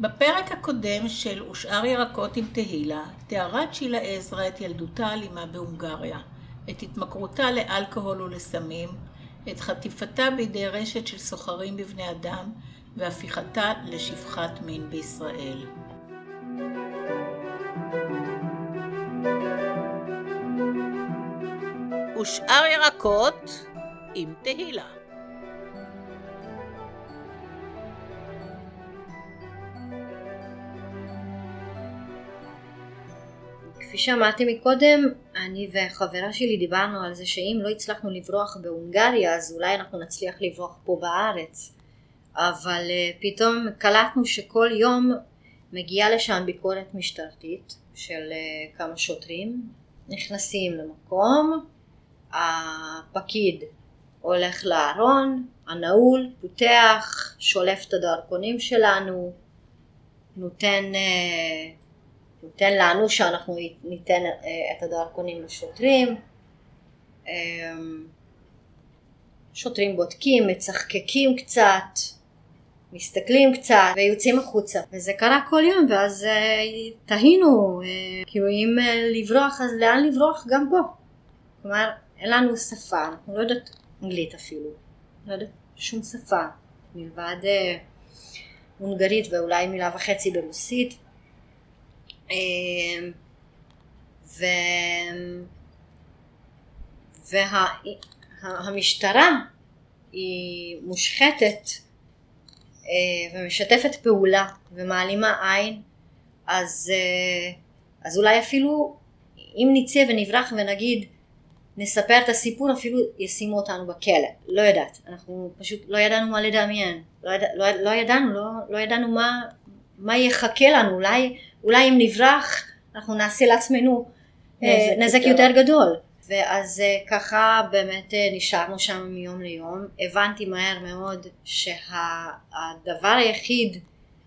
בפרק הקודם של ושאר ירקות עם תהילה, תיארה צ'ילה עזרא את ילדותה האלימה בהונגריה, את התמכרותה לאלכוהול ולסמים, את חטיפתה בידי רשת של סוחרים בבני אדם, והפיכתה לשפחת מין בישראל. ושאר ירקות עם תהילה. כפי שאמרתי מקודם, אני וחברה שלי דיברנו על זה שאם לא הצלחנו לברוח בהונגריה אז אולי אנחנו נצליח לברוח פה בארץ. אבל uh, פתאום קלטנו שכל יום מגיעה לשם ביקורת משטרתית של uh, כמה שוטרים, נכנסים למקום, הפקיד הולך לארון, הנעול, פותח, שולף את הדרכונים שלנו, נותן uh, נותן לנו שאנחנו ניתן אה, את הדרכונים לשוטרים. אמ, שוטרים בודקים, מצחקקים קצת, מסתכלים קצת ויוצאים החוצה. וזה קרה כל יום ואז אה, תהינו, אה, כאילו אם לברוח אז לאן לברוח גם פה. כלומר אין לנו שפה, אנחנו לא יודעות אנגלית אפילו, לא יודעת שום שפה מלבד הונגרית ואולי מילה וחצי ברוסית. אמ, ו... והמשטרה וה... היא מושחתת אה, ומשתפת פעולה ומעלימה עין אז, אה, אז אולי אפילו אם נצא ונברח ונגיד נספר את הסיפור אפילו ישימו אותנו בכלא. לא יודעת. אנחנו פשוט לא ידענו מה לדמיין. לא, יד, לא, לא ידענו לא, לא ידענו מה, מה יחכה לנו. אולי אולי אם נברח אנחנו נעשה לעצמנו אה, נזק, נזק יותר גדול. ואז אה, ככה באמת אה, נשארנו שם מיום ליום. הבנתי מהר מאוד שהדבר היחיד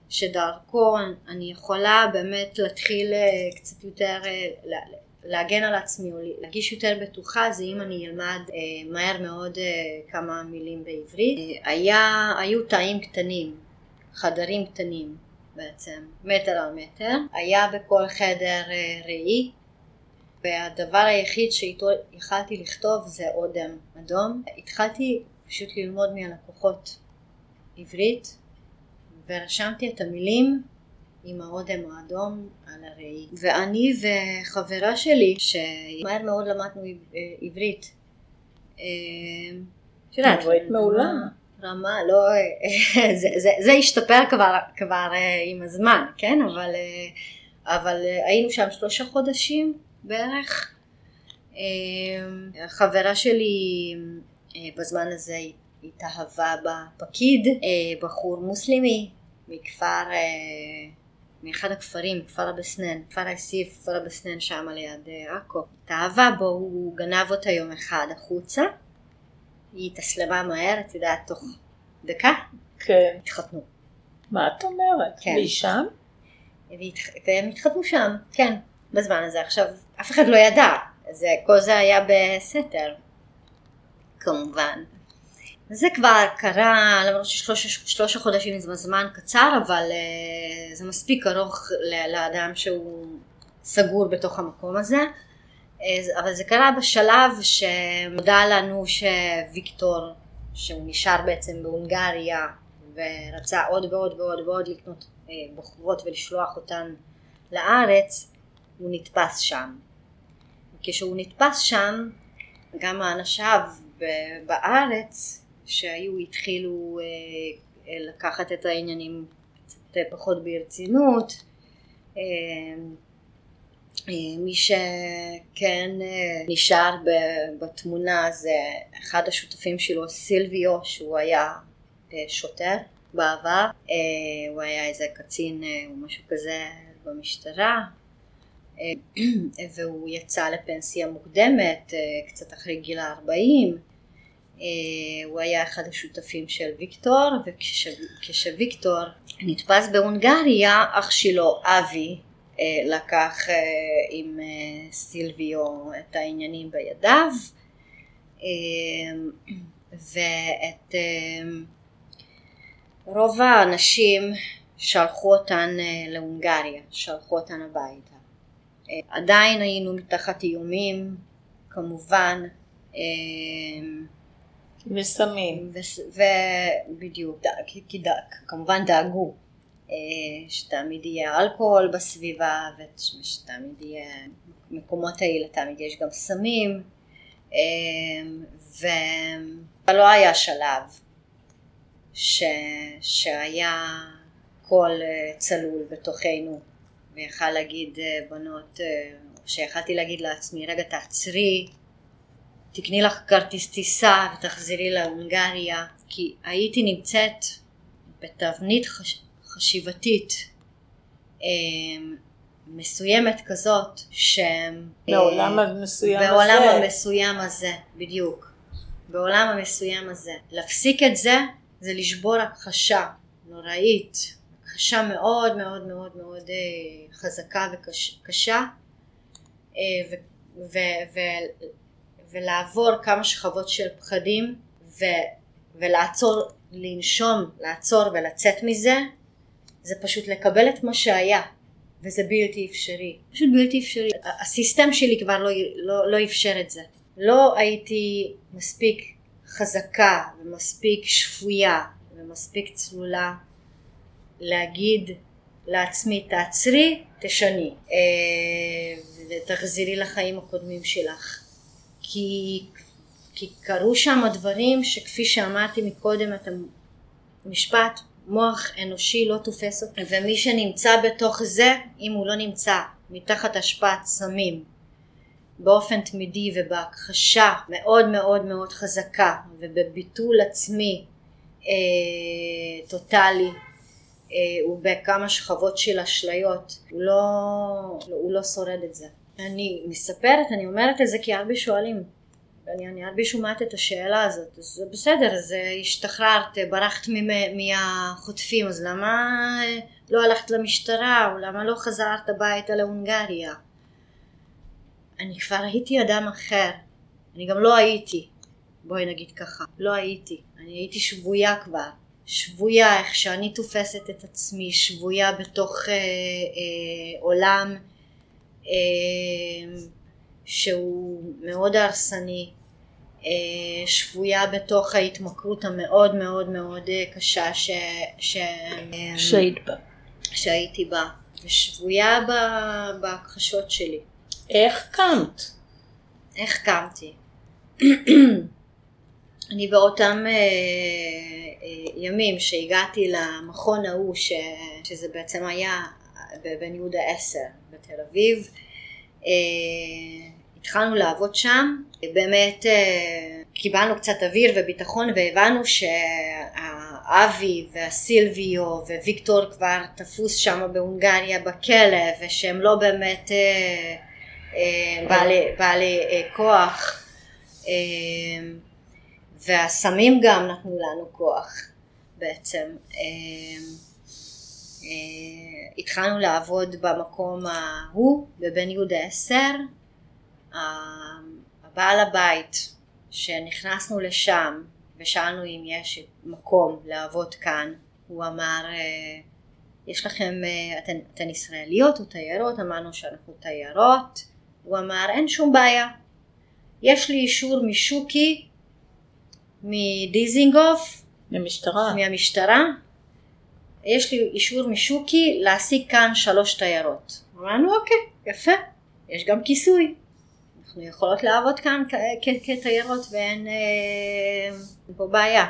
שדרכו אני יכולה באמת להתחיל קצת יותר להגן על עצמי או להרגיש יותר בטוחה זה אם אני אלמד מהר מאוד כמה מילים בעברית. היה, היו תאים קטנים, חדרים קטנים בעצם, מטר על מטר. היה בכל חדר אה, ראי, והדבר היחיד שאיתו יכלתי לכתוב זה אודם אדום. התחלתי פשוט ללמוד מהלקוחות עברית, ורשמתי את המילים עם האודם האדום על הראי. ואני וחברה שלי, שמהר מאוד למדנו עברית, אה, את יודעת, מעולה. רמה לא, זה, זה, זה השתפר כבר, כבר אה, עם הזמן, כן? אבל, אה, אבל אה, היינו שם שלושה חודשים בערך. החברה שלי בזמן הזה התאהבה בפקיד, בחור מוסלמי מכפר, מאחד הכפרים, כפר אבסנן, כפר אסיף, כפר אבסנן שם ליד עכו. התאהבה בו, הוא גנב אותה יום אחד החוצה. היא התאסלמה מהר, את יודעת, תוך דקה, כן. התחתנו. מה את אומרת? כן. והיא שם? והם התחתנו שם, כן, בזמן הזה. עכשיו, אף אחד לא ידע, זה, כל זה היה בסתר, כמובן. זה כבר קרה, למרות ששלושה חודשים זה זמן קצר, אבל uh, זה מספיק ארוך לאדם שהוא סגור בתוך המקום הזה. אבל זה קרה בשלב שנודע לנו שוויקטור, שהוא נשאר בעצם בהונגריה ורצה עוד ועוד ועוד ועוד לקנות אה, בחורות ולשלוח אותן לארץ, הוא נתפס שם. כשהוא נתפס שם, גם האנשיו בארץ שהיו התחילו אה, לקחת את העניינים קצת פחות ברצינות אה, מי שכן אה, נשאר בתמונה זה אחד השותפים שלו סילביו שהוא היה אה, שוטר בעבר. הוא היה איזה קצין או משהו כזה במשטרה. והוא יצא לפנסיה מוקדמת קצת אחרי גיל ה-40 הוא היה אחד השותפים של ויקטור וכשוויקטור נתפס בהונגריה אח שלו אבי אה, לקח אה, עם אה, סילביו את העניינים בידיו ואת רוב האנשים שלחו אותן אה, להונגריה, שלחו אותן הביתה. אה, עדיין היינו תחת איומים, כמובן. אה, וסמים. ובדיוק, כמובן דאגו שתמיד יהיה אלכוהול בסביבה ושתמיד יהיה, במקומות האלה תמיד יש גם סמים ולא היה שלב ש... שהיה קול אה, צלול בתוכנו. ויכל להגיד אה, בנות, אה, שיכלתי להגיד לעצמי רגע תעצרי, תקני לך כרטיס טיסה ותחזרי להונגריה כי הייתי נמצאת בתבנית חש... חשיבתית מסוימת כזאת ש... בעולם המסוים הזה. בעולם המסוים הזה, בדיוק. בעולם המסוים הזה. להפסיק את זה זה לשבור הכחשה נוראית, הכחשה מאוד מאוד מאוד מאוד אה, חזקה וקשה אה, ו, ו, ו, ולעבור כמה שכבות של פחדים ו, ולעצור, לנשום, לעצור ולצאת מזה זה פשוט לקבל את מה שהיה וזה בלתי אפשרי, פשוט בלתי אפשרי. הסיסטם שלי כבר לא, לא, לא אפשר את זה. לא הייתי מספיק חזקה ומספיק שפויה ומספיק צלולה להגיד לעצמי תעצרי, תשני אה, ותחזרי לחיים הקודמים שלך כי, כי קרו שם דברים שכפי שאמרתי מקודם את המשפט מוח אנושי לא תופס אותי ומי שנמצא בתוך זה אם הוא לא נמצא מתחת השפעת סמים באופן תמידי ובהכחשה מאוד מאוד מאוד חזקה ובביטול עצמי אה, טוטאלי אה, ובכמה שכבות של אשליות הוא לא, הוא לא שורד את זה. אני מספרת אני אומרת את זה כי הרבה שואלים אני, אני הרבה שומעת את השאלה הזאת אז בסדר אז השתחררת ברחת מהחוטפים אז למה לא הלכת למשטרה או למה לא חזרת הביתה להונגריה? אני כבר הייתי אדם אחר, אני גם לא הייתי, בואי נגיד ככה, לא הייתי, אני הייתי שבויה כבר, שבויה איך שאני תופסת את עצמי, שבויה בתוך אה, אה, עולם אה, שהוא מאוד הרסני, אה, שבויה בתוך ההתמכרות המאוד מאוד מאוד אה, קשה ש, ש, אה, שהיית בה, שהייתי בה, ושבויה בהכחשות שלי. איך קמת? איך קמתי? אני באותם אה, אה, ימים שהגעתי למכון ההוא, ש, שזה בעצם היה בבן יהודה 10 בתל אביב, אה, התחלנו לעבוד שם, באמת אה, קיבלנו קצת אוויר וביטחון והבנו שהאבי והסילביו וויקטור כבר תפוס שם בהונגריה בכלא ושהם לא באמת אה, אה, בעלי, בעלי כוח והסמים גם נתנו לנו כוח בעצם. התחלנו לעבוד במקום ההוא בבן יהודה 10 הבעל הבית שנכנסנו לשם ושאלנו אם יש מקום לעבוד כאן הוא אמר יש לכם, אתן, אתן ישראליות או תיירות? אמרנו שאנחנו תיירות. הוא אמר אין שום בעיה. יש לי אישור משוקי מדיזינגוף מהמשטרה. מהמשטרה. יש לי אישור משוקי להשיג כאן שלוש תיירות. אמרנו אוקיי יפה. יש גם כיסוי אנחנו יכולות לעבוד כאן כתיירות ואין אה, פה בעיה.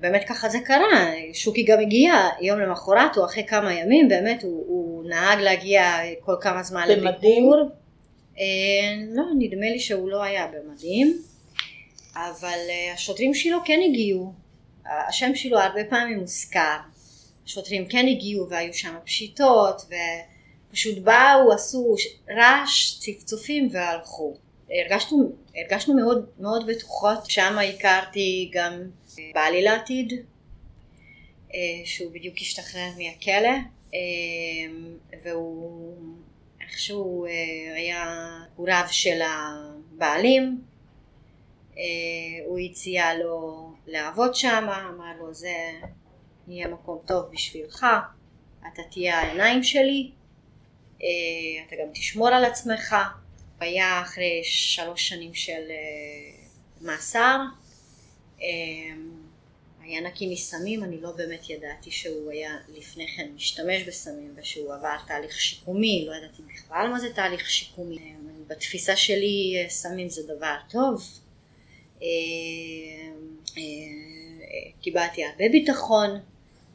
באמת ככה זה קרה, שוקי גם הגיע יום למחרת או אחרי כמה ימים, באמת הוא, הוא נהג להגיע כל כמה זמן לביקור. אה, לא, נדמה לי שהוא לא היה במדים, אבל אה, השוטרים שלו כן הגיעו, השם שלו הרבה פעמים מוזכר, השוטרים כן הגיעו והיו שם פשיטות ופשוט באו, עשו רעש, צפצופים והלכו. הרגשנו, הרגשנו מאוד, מאוד בטוחות, שם הכרתי גם בעלי לעתיד, אה, שהוא בדיוק השתחרר מהכלא, אה, והוא איכשהו אה, היה רב של הבעלים, הוא הציע לו לעבוד שם, אמר לו זה יהיה מקום טוב בשבילך, אתה תהיה העיניים שלי, אה, אתה גם תשמור על עצמך. היה אחרי שלוש שנים של אה, מאסר, אה, היה נקי מסמים, אני לא באמת ידעתי שהוא היה לפני כן משתמש בסמים ושהוא עבר תהליך שיקומי, לא ידעתי בכלל מה זה תהליך שיקומי. בתפיסה שלי סמים זה דבר טוב. קיבלתי הרבה ביטחון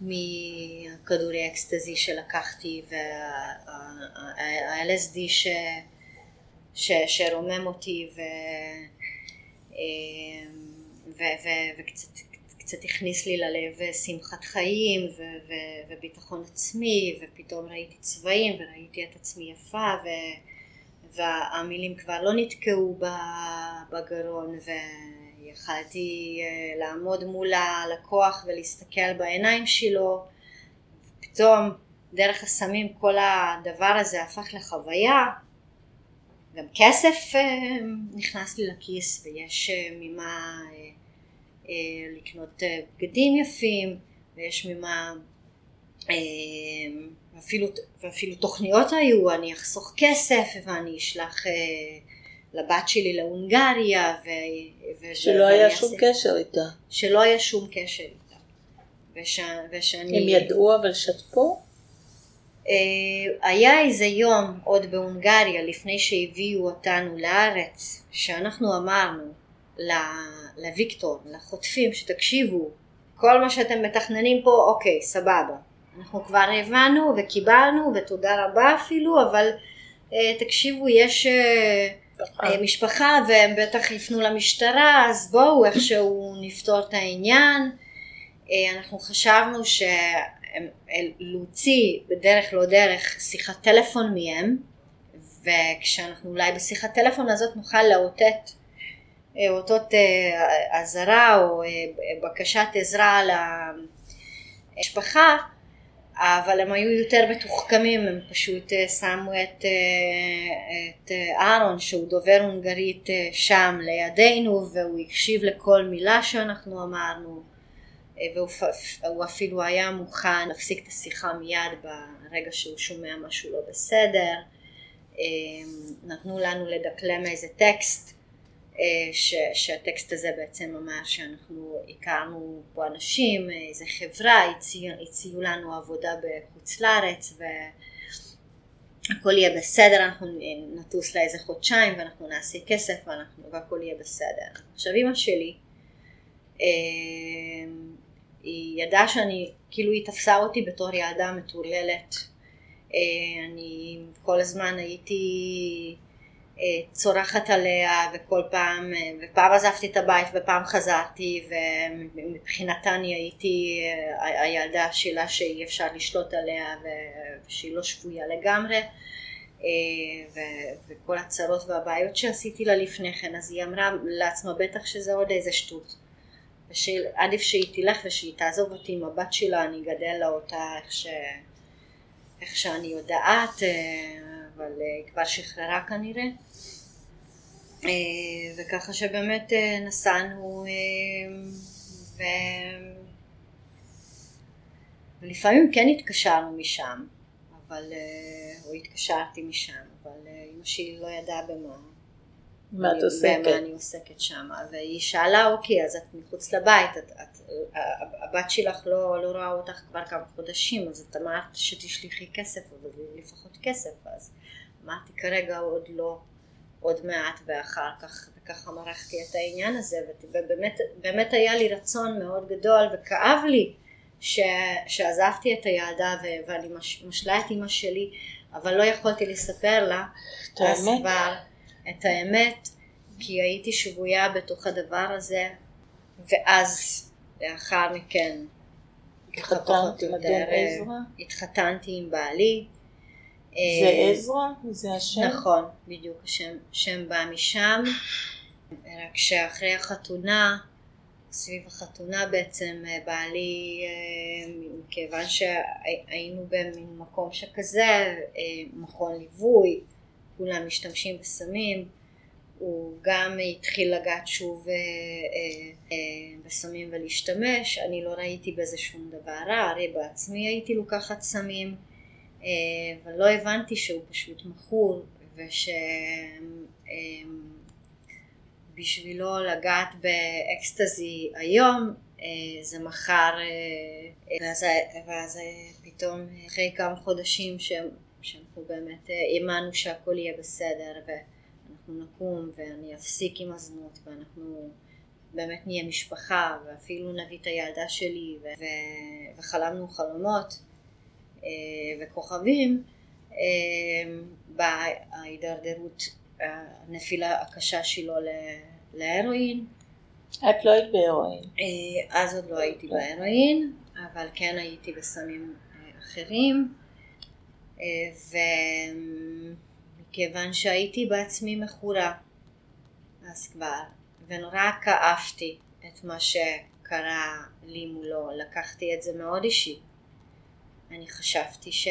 מכדורי אקסטזי שלקחתי וה-LSD ש... ש... שרומם אותי ו... ו... ו... וקצת קצת הכניס לי ללב שמחת חיים ו... ו... וביטחון עצמי ופתאום ראיתי צבעים וראיתי את עצמי יפה ו... והמילים כבר לא נתקעו בגרון ו... יכלתי אה, לעמוד מול הלקוח ולהסתכל בעיניים שלו, פתאום דרך הסמים כל הדבר הזה הפך לחוויה, גם כסף אה, נכנס לי לכיס ויש אה, ממה לקנות בגדים יפים ויש ממה ואפילו, ואפילו תוכניות היו, אני אחסוך כסף ואני אשלח לבת שלי להונגריה. ו... שלא היה שום עשיתי... קשר איתה. שלא היה שום קשר איתה. וש... ושאני... הם ידעו אבל שתפו? אה, היה איזה יום עוד בהונגריה לפני שהביאו אותנו לארץ שאנחנו אמרנו לוויקטור, לחוטפים שתקשיבו כל מה שאתם מתכננים פה אוקיי סבבה אנחנו כבר הבנו וקיבלנו ותודה רבה אפילו אבל אה, תקשיבו יש אה, משפחה והם בטח יפנו למשטרה אז בואו איכשהו נפתור את העניין. אה, אנחנו חשבנו שלהוציא בדרך לא דרך שיחת טלפון מהם וכשאנחנו אולי בשיחת טלפון הזאת נוכל לאותת אה, אותות אזהרה או בקשת עזרה למשפחה אבל הם היו יותר מתוחכמים, הם פשוט אה, שמו את, אה, את אה, אהרון שהוא דובר הונגרית שם לידינו והוא הקשיב לכל מילה שאנחנו אמרנו והוא אפילו היה מוכן להפסיק את השיחה מיד ברגע שהוא שומע משהו לא בסדר. נתנו לנו לדקלם איזה טקסט ש, שהטקסט הזה בעצם אמר שאנחנו הכרנו פה אנשים, איזה חברה, הציעו, הציעו לנו עבודה בחוץ לארץ והכל יהיה בסדר, אנחנו נטוס לאיזה חודשיים ואנחנו נעשה כסף ואנחנו, והכל יהיה בסדר. עכשיו אמא שלי, אה, היא ידעה שאני, כאילו היא תפסה אותי בתור ילדה מטורללת. אה, אני כל הזמן הייתי אה, צורחת עליה וכל פעם, אה, ופעם עזבתי את הבית ופעם חזרתי ומבחינתה אני הייתי אה, הילדה שלה שאי אפשר לשלוט עליה ושהיא לא שבויה לגמרי. וכל הצרות והבעיות שעשיתי לה לפני כן אז היא אמרה לעצמה בטח שזה עוד איזה שטות. ועדיף שהיא תלך ושהיא תעזוב אותי עם הבת שלה אני אגדל לה אותה איך, ש... איך שאני יודעת אבל היא כבר שחררה כנראה. אה, וככה שבאמת אה, נסענו אה, ו... ולפעמים כן התקשרנו משם אבל או התקשרתי משם אבל אמא שלי לא ידעה במה. מה את עוסקת? במה אני עוסקת שם. והיא שאלה אוקיי אז את מחוץ לבית את, את, הבת שלך לא, לא רואה אותך כבר כמה חודשים אז את אמרת שתשליחי כסף אבל לפחות כסף אז אמרתי כרגע עוד לא עוד מעט ואחר כך, וככה מרחתי את העניין הזה, ובאמת באמת היה לי רצון מאוד גדול וכאב לי ש, שעזבתי את הילדה ו, ואני מש, משלה את אימא שלי, אבל לא יכולתי לספר לה את האמת, כבר, את האמת, כי הייתי שבויה בתוך הדבר הזה, ואז לאחר מכן התחתנת עם אדון עזרא? התחתנתי עם בעלי זה אה, עזרא? זה השם? נכון, בדיוק, השם שם בא משם, רק שאחרי החתונה, סביב החתונה בעצם אה, בעלי, אה, כיוון שהיינו במין מקום שכזה, מכון ליווי, כולם משתמשים בסמים, הוא גם התחיל לגעת שוב אה, אה, אה, בסמים ולהשתמש, אני לא ראיתי בזה שום דבר רע, הרי בעצמי הייתי לוקחת סמים, אבל לא הבנתי שהוא פשוט מכור ושבשבילו אה, לגעת באקסטזי היום אה, זה מחר, אה, ואז, ואז פתאום אחרי כמה חודשים שאנחנו באמת האמנו שהכל יהיה בסדר ואנחנו נקום ואני אפסיק עם הזנות ואנחנו באמת נהיה משפחה ואפילו נביא את הילדה שלי ו- ו- וחלמנו חלומות וכוכבים באה ההידרדרות, הנפילה הקשה שלו להרואין. את לא היית בהרואין. אה, אז עוד לא הייתי בהרואין, אבל כן הייתי בסמים אה, אחרים. אה, ומכיוון שהייתי בעצמי מכורה, אז כבר, ונורא כאפתי את מה שקרה לי מולו, לקחתי את זה מאוד אישי. אני חשבתי ש...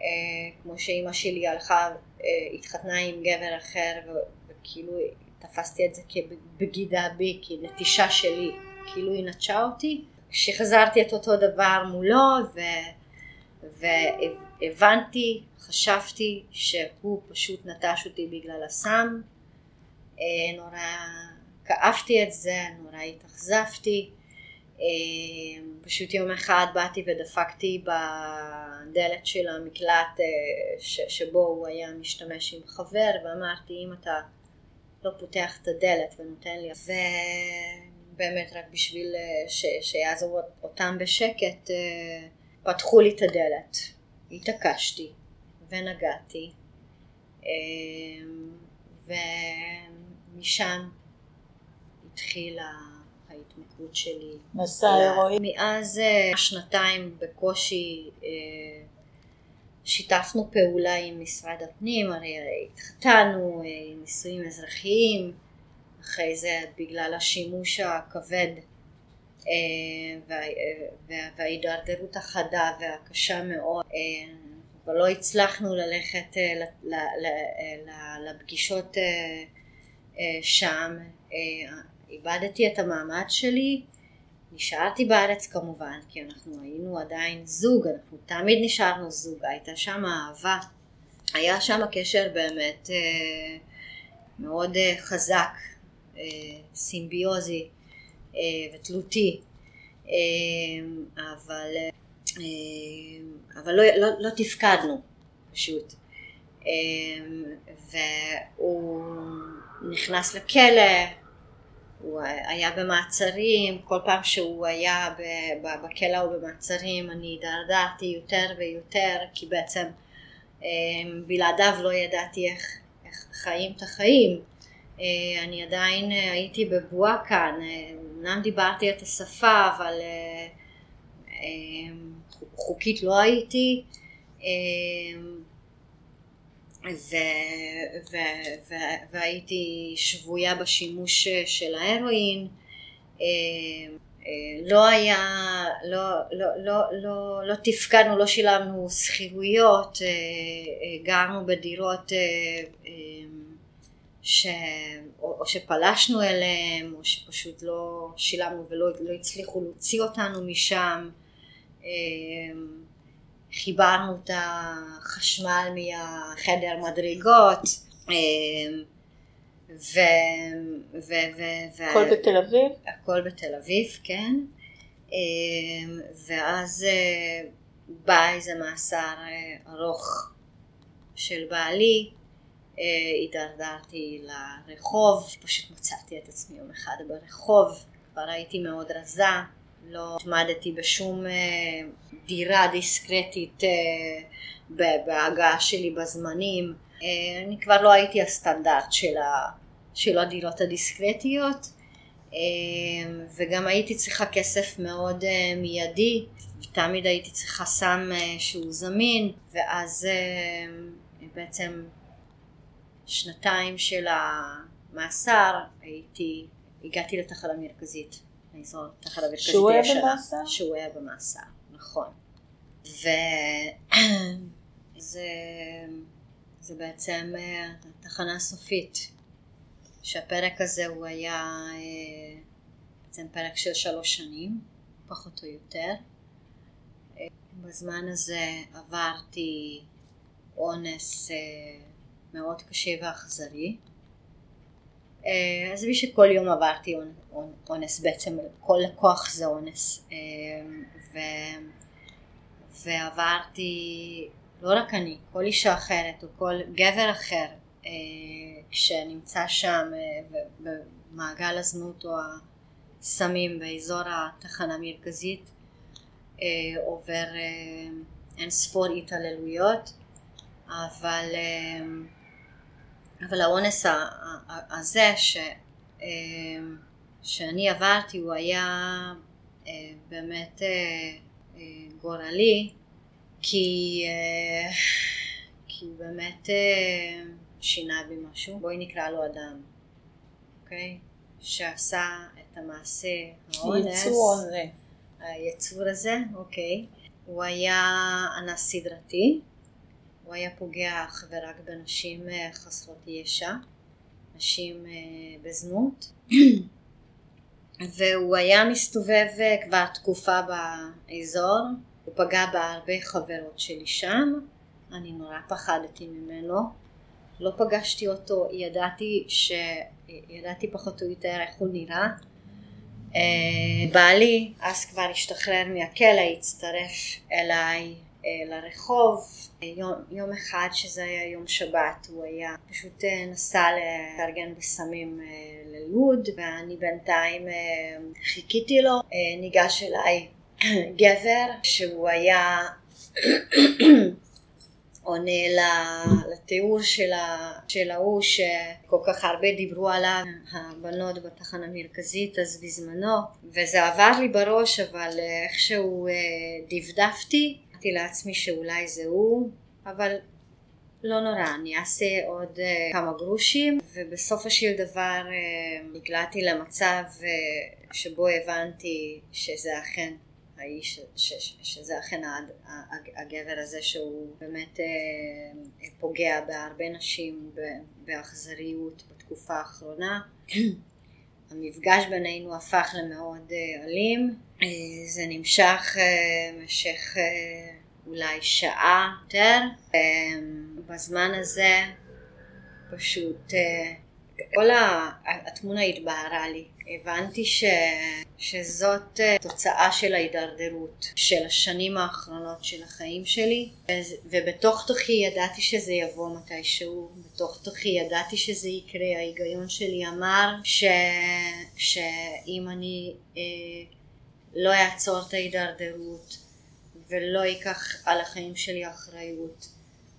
אה, כמו שאימא שלי הלכה, אה, התחתנה עם גבר אחר וכאילו תפסתי את זה כבגידה בי, כנטישה שלי, כאילו היא נטשה אותי. כשחזרתי את אותו דבר מולו ו... והבנתי, חשבתי שהוא פשוט נטש אותי בגלל הסם, אה, נורא כאבתי את זה, נורא התאכזבתי, פשוט יום אחד באתי ודפקתי בדלת של המקלט אה, ש, שבו הוא היה משתמש עם חבר ואמרתי אם אתה לא פותח את הדלת ונותן לי ובאמת רק בשביל אה, ש, אותם בשקט אה, פתחו לי את הדלת. התעקשתי ונגעתי ומשם התחילה ההתמכרות שלי. מסע הירואי. מאז אה, שנתיים בקושי אה, שיתפנו פעולה עם משרד הפנים, הרי התחתנו, אה, נישואים אזרחיים, אחרי זה בגלל השימוש הכבד וההידרדרות החדה והקשה מאוד, אבל לא הצלחנו ללכת לפגישות שם, איבדתי את המעמד שלי, נשארתי בארץ כמובן, כי אנחנו היינו עדיין זוג, אנחנו תמיד נשארנו זוג, הייתה שם אהבה, היה שם קשר באמת אה, מאוד אה, חזק, אה, סימביוזי אה, ותלותי, אה, אבל, אה, אבל לא, לא, לא תפקדנו פשוט. אה, והוא נכנס לכלא, הוא היה במעצרים, כל פעם שהוא היה בכלא או במעצרים אני הידרדרתי יותר ויותר כי בעצם אה, בלעדיו לא ידעתי איך, איך חיים את החיים. אה, אני עדיין הייתי בבועה כאן, אמנם דיברתי את השפה אבל אה, חוקית לא הייתי ו, ו, ו, והייתי שבויה בשימוש של ההרואין. אה, אה, לא היה, לא, לא, לא, לא, לא תפקדנו, לא שילמנו שכירויות, אה, גרנו בדירות ש... או שפלשנו אליהם, או שפשוט לא שילמנו ולא לא הצליחו להוציא אותנו משם. חיברנו את החשמל מהחדר מדרגות אמ, ו... ו... ו... ו... הכל בתל אביב? הכל בתל אביב, כן. אמ, ואז אה, בא איזה מאסר אה, ארוך של בעלי, אה, הידרדרתי לרחוב, פשוט מצאתי את עצמי יום אחד ברחוב, כבר הייתי מאוד רזה, לא התמדתי בשום אה, דירה דיסקרטית אה, בהגעה שלי בזמנים. אה, אני כבר לא הייתי הסטנדרט של, ה, של הדירות הדיסקרטיות וגם הייתי צריכה כסף מאוד מיידי ותמיד הייתי צריכה סם שהוא זמין ואז בעצם שנתיים של המאסר הייתי, הגעתי לתחנה מרכזית האזור תחת המרכזית שהוא היה במאסר? שהוא היה במאסר, נכון. וזה זה בעצם התחנה אה, הסופית שהפרק הזה הוא היה בעצם פרק של שלוש שנים, פחות או יותר. בזמן הזה עברתי אונס מאוד קשה ואכזרי. עזבי שכל יום עברתי אונס בעצם, כל לקוח זה אונס. ו... ועברתי, לא רק אני, כל אישה אחרת או כל גבר אחר כשנמצא שם במעגל הזנות או הסמים באזור התחנה המרכזית עובר אין ספור התעללויות אבל, אבל האונס הזה ש, שאני עברתי הוא היה באמת גורלי כי, כי הוא באמת שינה בי משהו, בואי נקרא לו אדם, אוקיי? שעשה את המעשה האונס, יצור הזה. היצור הזה, אוקיי. הוא היה אנס סדרתי, הוא היה פוגע אך ורק בנשים חסרות ישע, נשים בזנות, והוא היה מסתובב כבר תקופה באזור, הוא פגע בהרבה חברות שלי שם, אני נורא פחדתי ממנו, לא פגשתי אותו, ידעתי ש... ידעתי פחות או יותר איך הוא נראה. בעלי אז כבר השתחרר מהכלא, הצטרף אליי לרחוב. יום, יום אחד שזה היה יום שבת הוא היה פשוט נסע להתארגן בסמים ללוד ואני בינתיים חיכיתי לו, ניגש אליי גבר שהוא היה עונה לתיאור של ההוא שכל כך הרבה דיברו עליו הבנות בתחנה המרכזית אז בזמנו וזה עבר לי בראש אבל איכשהו דפדפתי אמרתי לעצמי שאולי זה הוא אבל לא נורא אני אעשה עוד כמה גרושים ובסופו של דבר נקלעתי למצב שבו הבנתי שזה אכן האיש, ש, ש, שזה אכן הגבר הזה שהוא באמת פוגע בהרבה נשים באכזריות בתקופה האחרונה. המפגש בינינו הפך למאוד אלים, זה נמשך במשך אולי שעה יותר, בזמן הזה פשוט כל התמונה התבהרה לי, הבנתי ש... שזאת תוצאה של ההידרדרות של השנים האחרונות של החיים שלי. ובתוך תוכי ידעתי שזה יבוא מתישהו, בתוך תוכי ידעתי שזה יקרה, ההיגיון שלי אמר ש... שאם אני אה, לא אעצור את ההידרדרות ולא אקח על החיים שלי אחריות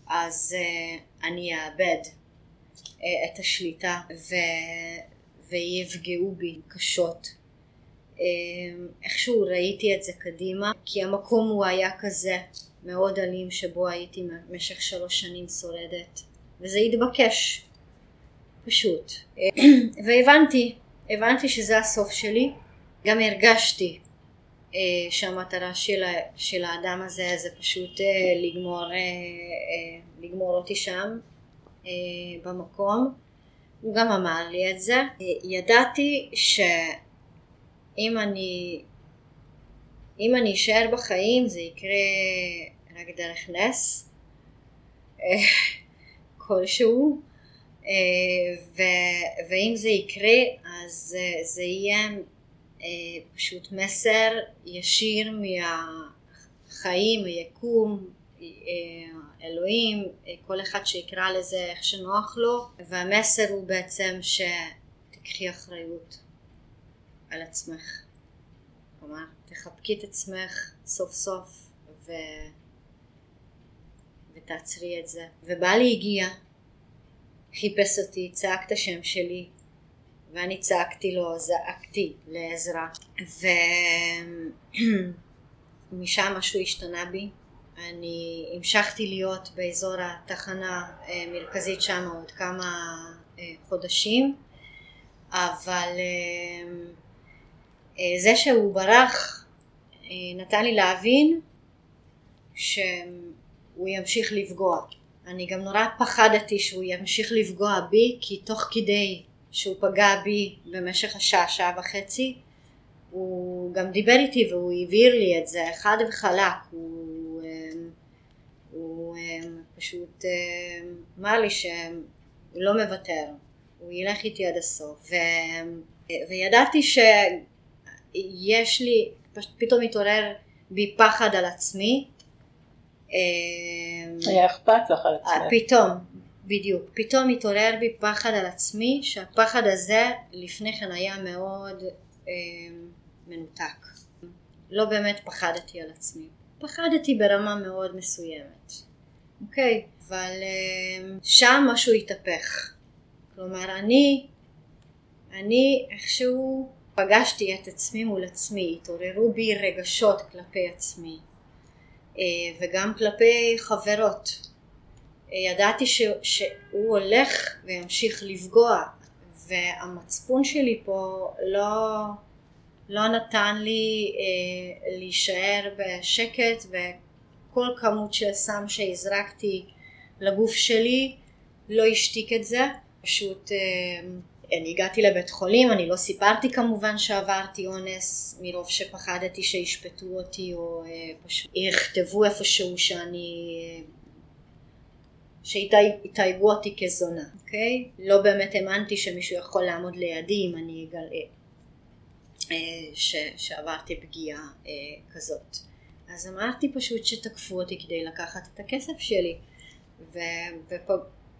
אז אה, אני אאבד את השליטה ו... ויפגעו בי קשות. איכשהו ראיתי את זה קדימה כי המקום הוא היה כזה מאוד אלים שבו הייתי במשך שלוש שנים שורדת וזה התבקש פשוט והבנתי הבנתי שזה הסוף שלי גם הרגשתי שהמטרה של, של האדם הזה זה פשוט לגמור, לגמור אותי שם אה, במקום, הוא גם אמר לי את זה. אה, ידעתי שאם אני, אם אני אשאר בחיים זה יקרה רק דרך נס אה, כלשהו, ו, ואם זה יקרה אז זה יהיה פשוט מסר ישיר מהחיים, היקום, אלוהים, כל אחד שיקרא לזה איך שנוח לו, והמסר הוא בעצם שתקחי אחריות על עצמך. כלומר, תחבקי את עצמך סוף סוף ו... ותעצרי את זה. ובעלי הגיע, חיפש אותי, צעק את השם שלי, ואני צעקתי לו, זעקתי לעזרה, ומשם משהו השתנה בי, אני המשכתי להיות באזור התחנה המרכזית שם עוד כמה אה, חודשים. אבל אה, אה, זה שהוא ברח נתן לי להבין שהוא ימשיך לפגוע. אני גם נורא פחדתי שהוא ימשיך לפגוע בי כי תוך כדי שהוא פגע בי במשך השעה, שעה וחצי, הוא גם דיבר איתי והוא הבהיר לי את זה חד וחלק, הוא, אמ, הוא אמ, פשוט אמ, אמר לי שהוא לא מוותר, הוא ילך איתי עד הסוף, ו, וידעתי שיש לי, פתאום התעורר בי פחד על עצמי. היה אכפת לך על עצמך. פתאום, בדיוק. פתאום התעורר בי פחד על עצמי, שהפחד הזה לפני כן היה מאוד אה, מנותק. לא באמת פחדתי על עצמי. פחדתי ברמה מאוד מסוימת. אוקיי? אבל אה, שם משהו התהפך. כלומר, אני, אני איכשהו פגשתי את עצמי מול עצמי, התעוררו בי רגשות כלפי עצמי, אה, וגם כלפי חברות. ידעתי ש, שהוא הולך וימשיך לפגוע והמצפון שלי פה לא, לא נתן לי אה, להישאר בשקט וכל כמות של סם שהזרקתי לגוף שלי לא השתיק את זה. פשוט אה, אני הגעתי לבית חולים, אני לא סיפרתי כמובן שעברתי אונס מרוב שפחדתי שישפטו אותי או אה, פשוט יכתבו איפשהו שאני אה, שיתייגו אותי כזונה, אוקיי? לא באמת האמנתי שמישהו יכול לעמוד לידי אם אני אגלה אה, ש, שעברתי פגיעה אה, כזאת. אז אמרתי פשוט שתקפו אותי כדי לקחת את הכסף שלי ו, ופ,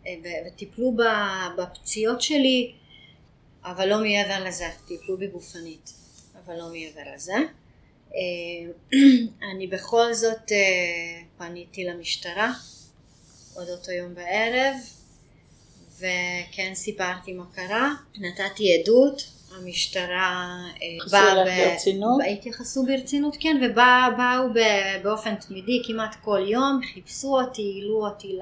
אה, ו, וטיפלו בפציעות שלי אבל לא מעבר לזה, טיפלו בי גופנית אבל לא מעבר לזה. אני בכל זאת פניתי למשטרה עוד אותו יום בערב וכן סיפרתי מה קרה, נתתי עדות, המשטרה אה, באה ברצינות? התייחסו ברצינות כן ובאו באופן תמידי כמעט כל יום, חיפשו אותי, העלו אותי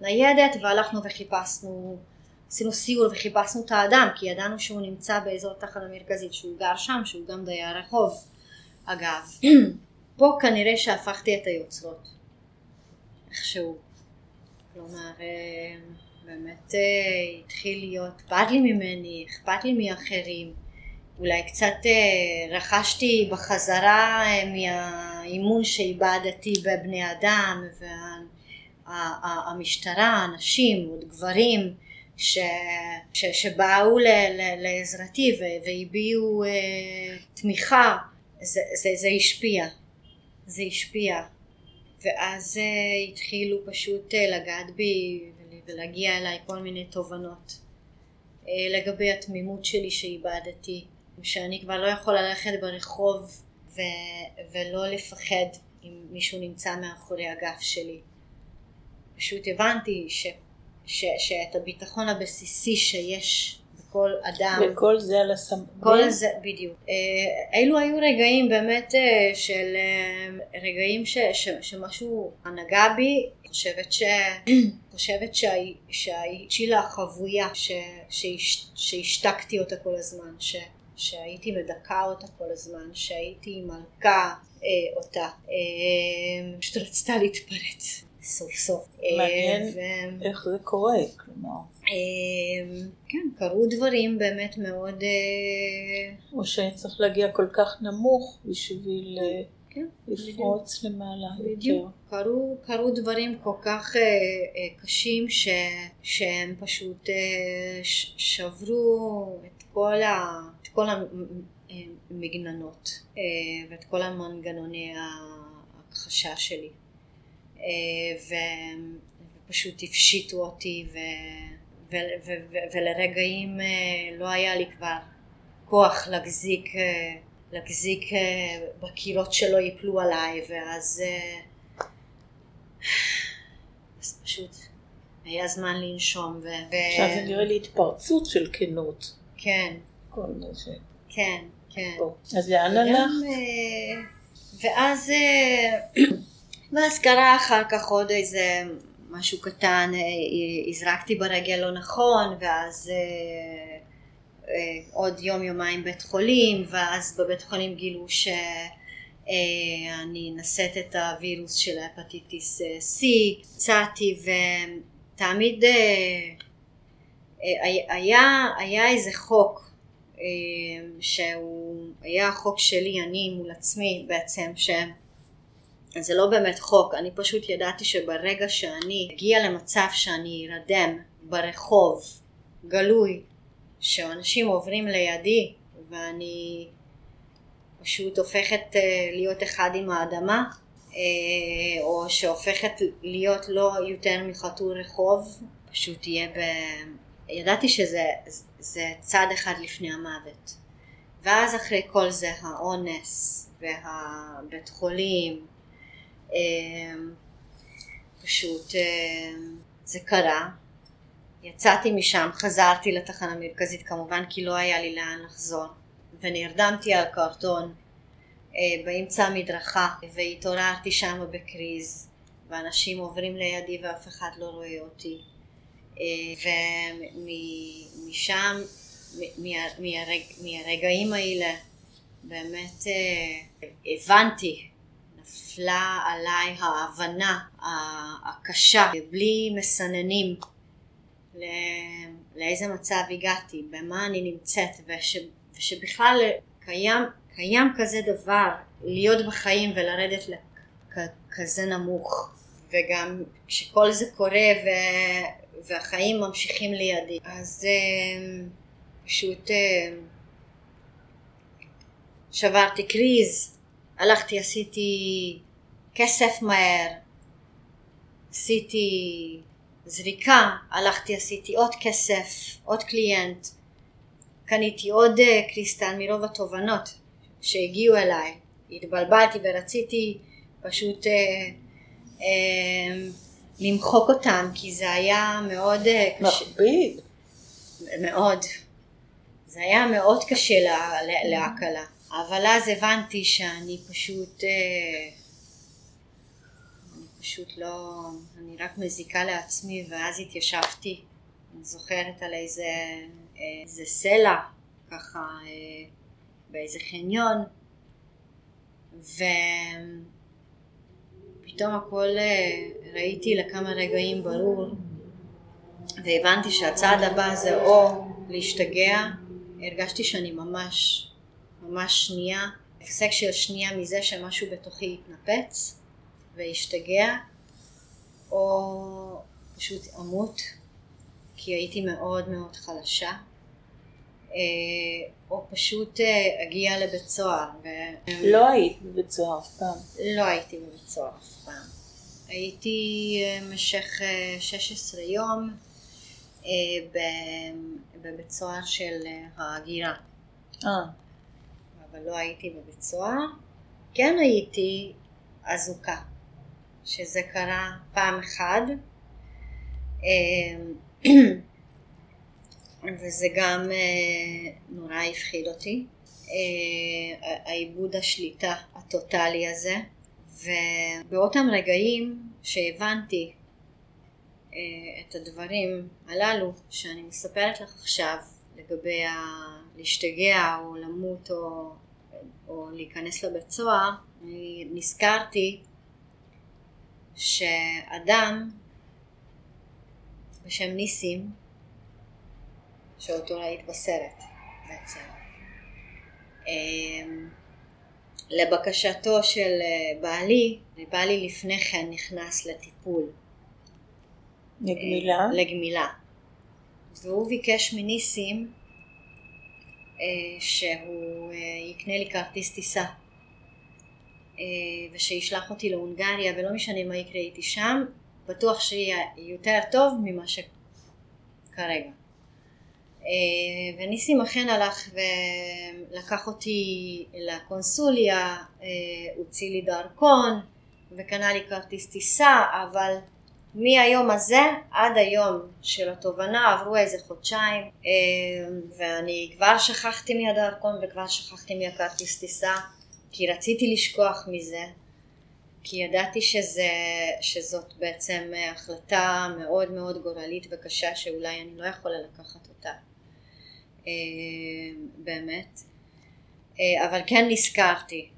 לניידת והלכנו וחיפשנו עשינו סיור וחיפשנו את האדם כי ידענו שהוא נמצא באזור תחת המרכזית שהוא גר שם שהוא גם דייר רחוב אגב פה כנראה שהפכתי את היוצרות איכשהו כלומר אה, באמת אה, התחיל להיות אכפת לי ממני, אכפת לי מאחרים, אולי קצת אה, רכשתי בחזרה מהאימון שאיבדתי בבני אדם והמשטרה, אנשים, עוד גברים ש, ש, שבאו ל, ל, לעזרתי והביעו תמיכה, זה, זה, זה השפיע, זה השפיע. ואז uh, התחילו פשוט uh, לגעת בי ולהגיע אליי כל מיני תובנות uh, לגבי התמימות שלי שאיבדתי, שאני כבר לא יכול ללכת ברחוב ו- ולא לפחד אם מישהו נמצא מאחורי הגף שלי. פשוט הבנתי ש- ש- שאת הביטחון הבסיסי שיש כל אדם. וכל זה על הסמכות. כל זה, בדיוק. אה, אלו היו רגעים באמת אה, של אה, רגעים ש, ש, שמשהו נגע בי, חושבת ש... חושבת חבויה, ש, שהש, שהשתקתי אותה כל הזמן, ש, שהייתי מדכא אותה כל הזמן, שהייתי מלכה אה, אותה, אה, פשוט רצתה להתפרץ. סוף סוף. מעניין ו... איך זה קורה, כלומר. אמ, כן, קרו דברים באמת מאוד... אה, או שצריך להגיע כל כך נמוך בשביל אה, כן, לפרוץ למעלה בדיוק. קרו, קרו דברים כל כך uh, uh, קשים ש, שהם פשוט uh, שברו את כל, ה, את כל המגננות uh, ואת כל המנגנוני ההכחשה שלי. Uh, ו, ופשוט הפשיטו אותי ו... ולרגעים אה, לא היה לי כבר כוח להחזיק, אה, להחזיק אה, בקירות שלא ייפלו עליי ואז אז פשוט היה זמן לנשום. ו... עכשיו זה נראה לי התפרצות של כנות. כן. כל מה ש... כן, כן. אז לאן הלך? ואז, ואז קרה אחר כך עוד איזה משהו קטן, אה, אה, הזרקתי ברגל לא נכון, ואז אה, עוד יום יומיים בית חולים, ואז בבית חולים גילו שאני נשאת את הווירוס של ההפטיטיס C, הצעתי ותמיד היה, היה איזה חוק שהוא היה חוק שלי אני מול עצמי בעצם שזה לא באמת חוק אני פשוט ידעתי שברגע שאני אגיע למצב שאני ארדם ברחוב גלוי שאנשים עוברים לידי ואני פשוט הופכת להיות אחד עם האדמה או שהופכת להיות לא יותר מחתול רחוב פשוט יהיה ב... ידעתי שזה זה צעד אחד לפני המוות. ואז אחרי כל זה האונס והבית חולים, פשוט אמ, זה קרה. יצאתי משם, חזרתי לתחנה המרכזית כמובן כי לא היה לי לאן לחזור ונרדמתי על קרטון אה, באמצע המדרכה והתעוררתי שם בקריז ואנשים עוברים לידי ואף אחד לא רואה אותי ומשם, מהרג, מהרגעים האלה באמת אה, הבנתי, נפלה עליי ההבנה הקשה, בלי מסננים, לאיזה מצב הגעתי, במה אני נמצאת, וש, ושבכלל קיים, קיים כזה דבר, להיות בחיים ולרדת לכזה נמוך. וגם כשכל זה קורה ו... והחיים ממשיכים לידי. אז אה, פשוט אה, שברתי קריז, הלכתי עשיתי כסף מהר, עשיתי זריקה, הלכתי עשיתי עוד כסף, עוד קליינט, קניתי עוד אה, קריסטל מרוב התובנות שהגיעו אליי, התבלבלתי ורציתי פשוט אה, אה, למחוק אותם, כי זה היה מאוד אה, קשה. מכביד. מאוד. זה היה מאוד קשה לה, להקלה. אבל אז הבנתי שאני פשוט... אה, אני פשוט לא... אני רק מזיקה לעצמי, ואז התיישבתי. אני זוכרת על איזה, אה, איזה סלע, ככה, באיזה חניון. ו... פתאום הכל אה, ראיתי לכמה רגעים ברור והבנתי שהצעד הבא זה או להשתגע, הרגשתי שאני ממש, ממש שנייה, הפסק של שנייה מזה שמשהו בתוכי יתנפץ וישתגע, או פשוט אמות, כי הייתי מאוד מאוד חלשה. אה, או פשוט אה, אגיע לבית סוהר. ו... לא היית בבית סוהר אף פעם. לא הייתי בבית סוהר אף פעם. הייתי אה, במשך 16 יום בבית סוהר של ההגירה. אה. אבל לא הייתי בבית סוהר. כן הייתי אזוקה, שזה קרה פעם אחת. וזה גם אה, נורא הפחיד אותי, אה, העיבוד השליטה הטוטלי הזה, ובאותם רגעים שהבנתי אה, את הדברים הללו שאני מספרת לך עכשיו לגבי ה... להשתגע או למות או, או להיכנס לבית סוהר, אני נזכרתי שאדם בשם ניסים שאותו ראית בסרט בעצם. אמ, לבקשתו של אה, בעלי, בעלי לפני כן נכנס לטיפול. לגמילה? אה, לגמילה. והוא ביקש מניסים אה, שהוא יקנה לי כרטיס טיסה ושישלח אותי להונגריה ולא משנה מה יקרה איתי שם, בטוח שיהיה יותר טוב ממה שכרגע. אה, וניסים אכן הלך ולקח אותי לקונסוליה, אה, הוציא לי דרכון וקנה לי כרטיס טיסה, אבל מהיום הזה עד היום של התובנה עברו איזה חודשיים אה, ואני כבר שכחתי מהדרכון וכבר שכחתי מהכרטיס טיסה כי רציתי לשכוח מזה כי ידעתי שזה, שזאת בעצם החלטה מאוד מאוד גורלית וקשה שאולי אני לא יכולה לקחת אותה. אה, באמת, אה, אבל כן נזכרתי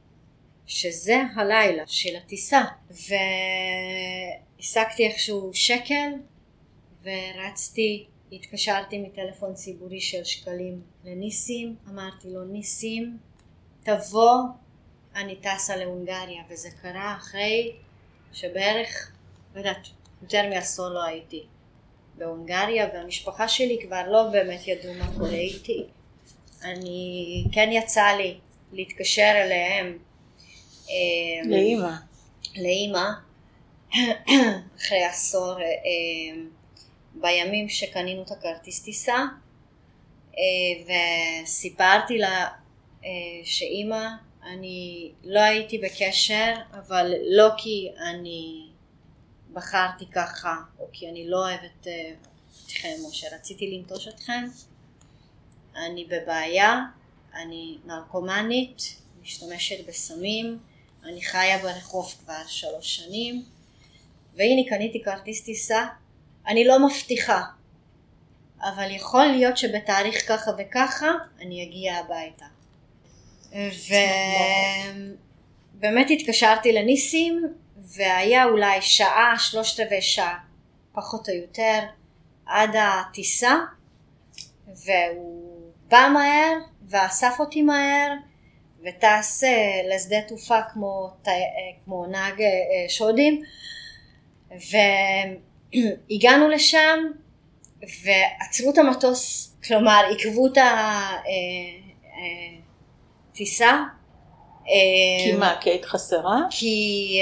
שזה הלילה של הטיסה והשגתי איכשהו שקל ורצתי התקשרתי מטלפון ציבורי של שקלים לניסים, אמרתי לו ניסים תבוא אני טסה להונגריה וזה קרה אחרי שבערך, לא יודעת, יותר מעשור לא הייתי בהונגריה והמשפחה שלי כבר לא באמת ידעו מה קורה איתי. אני, כן יצא לי להתקשר אליהם. אמ, לאימא. לאימא, אחרי עשור, אמ, בימים שקנינו את הכרטיס טיסה, אה, וסיפרתי לה אה, שאימא אני לא הייתי בקשר, אבל לא כי אני בחרתי ככה, או כי אני לא אוהבת אה, אתכם, או שרציתי לנטוש אתכם. אני בבעיה, אני נרקומנית, משתמשת בסמים, אני חיה ברחוב כבר שלוש שנים, והנה קניתי כרטיס טיסה, אני לא מבטיחה, אבל יכול להיות שבתאריך ככה וככה אני אגיע הביתה. ובאמת התקשרתי לניסים והיה אולי שעה, שלושת רבעי שעה, פחות או יותר, עד הטיסה והוא בא מהר ואסף אותי מהר וטס אה, לשדה תעופה כמו, אה, כמו נהג אה, שודים והגענו לשם ועצרו את המטוס, כלומר עיכבו את טיסה. כי מה, כי היית חסרה? כי,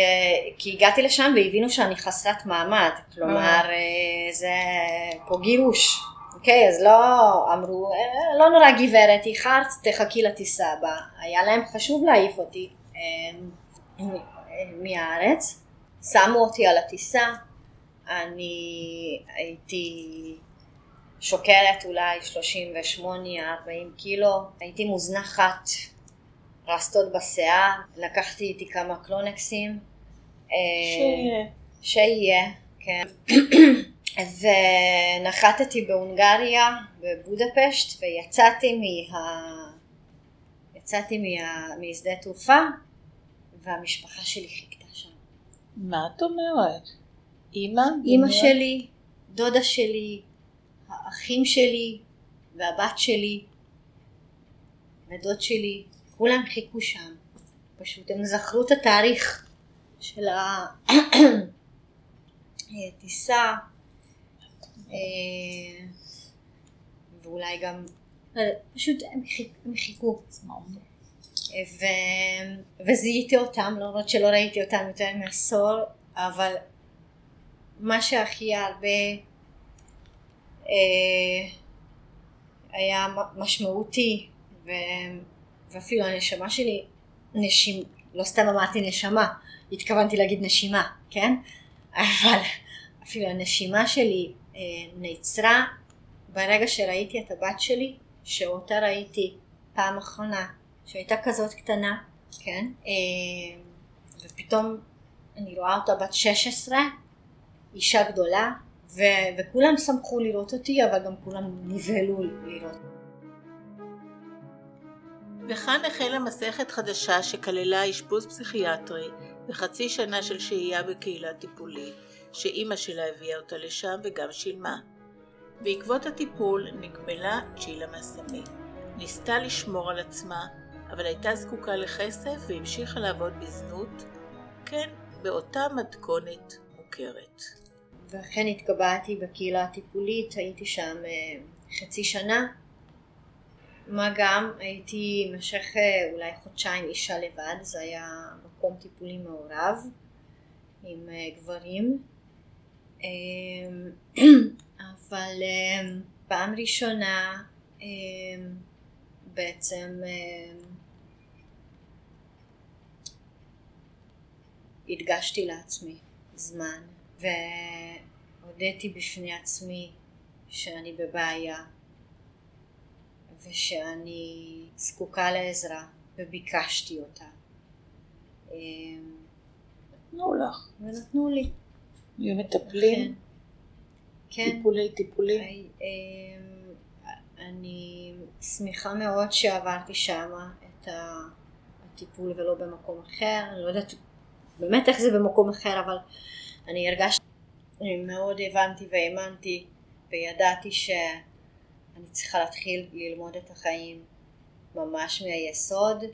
כי הגעתי לשם והבינו שאני חסרת מעמד, כלומר. זה פה גירוש, אוקיי? אז לא אמרו, לא נורא גברת, איחרת, תחכי לטיסה הבאה. היה להם חשוב להעיף אותי מהארץ, שמו אותי על הטיסה, אני הייתי שוקלת אולי 38-40 קילו, הייתי מוזנחת רסטות בשיער, לקחתי איתי כמה קלונקסים. אה, שיהיה. שיהיה, כן. ונחתתי בהונגריה, בבודפשט, ויצאתי מה... יצאתי מה... משדה תעופה, והמשפחה שלי חיכתה שם. מה את אומרת? אימא? אימא שלי, דודה שלי, האחים שלי, והבת שלי, ודוד שלי, כולם חיכו שם, פשוט הם זכרו את התאריך של הטיסה אה, ואולי גם, לא פשוט הם חיכו ו... וזיהיתי אותם למרות שלא ראיתי אותם יותר מעשור אבל מה שהכי הרבה אה, היה משמעותי ואפילו הנשמה שלי, נשימ... לא סתם אמרתי נשמה, התכוונתי להגיד נשימה, כן? אבל אפילו הנשימה שלי אה, נעצרה ברגע שראיתי את הבת שלי, שאותה ראיתי פעם אחרונה, שהייתה כזאת קטנה, כן? אה, ופתאום אני רואה אותה בת 16, אישה גדולה, ו- וכולם שמחו לראות אותי, אבל גם כולם נבהלו לראות. וכאן החלה מסכת חדשה שכללה אשפוז פסיכיאטרי וחצי שנה של שהייה בקהילה טיפולית, שאימא שלה הביאה אותה לשם וגם שילמה. בעקבות הטיפול נגמלה צ'ילה מהסמים. ניסתה לשמור על עצמה, אבל הייתה זקוקה לכסף והמשיכה לעבוד בזנות, כן, באותה מתכונת מוכרת. ואכן התקבעתי בקהילה הטיפולית, הייתי שם אה, חצי שנה, מה גם הייתי במשך אה, אולי חודשיים אישה לבד, זה היה מקום טיפולי מעורב עם אה, גברים, אבל אמ, פעם ראשונה אמ, בעצם הדגשתי לעצמי זמן והודיתי בפני עצמי שאני בבעיה ושאני זקוקה לעזרה וביקשתי אותה. אמ, נתנו לך. ונתנו לי. היו מטפלים? כן. טיפולי טיפולים? אמ, אני שמחה מאוד שעברתי שמה את הטיפול ולא במקום אחר, אני לא יודעת באמת איך זה במקום אחר, אבל אני הרגשתי, אני מאוד הבנתי והאמנתי וידעתי שאני צריכה להתחיל ללמוד את החיים ממש מהיסוד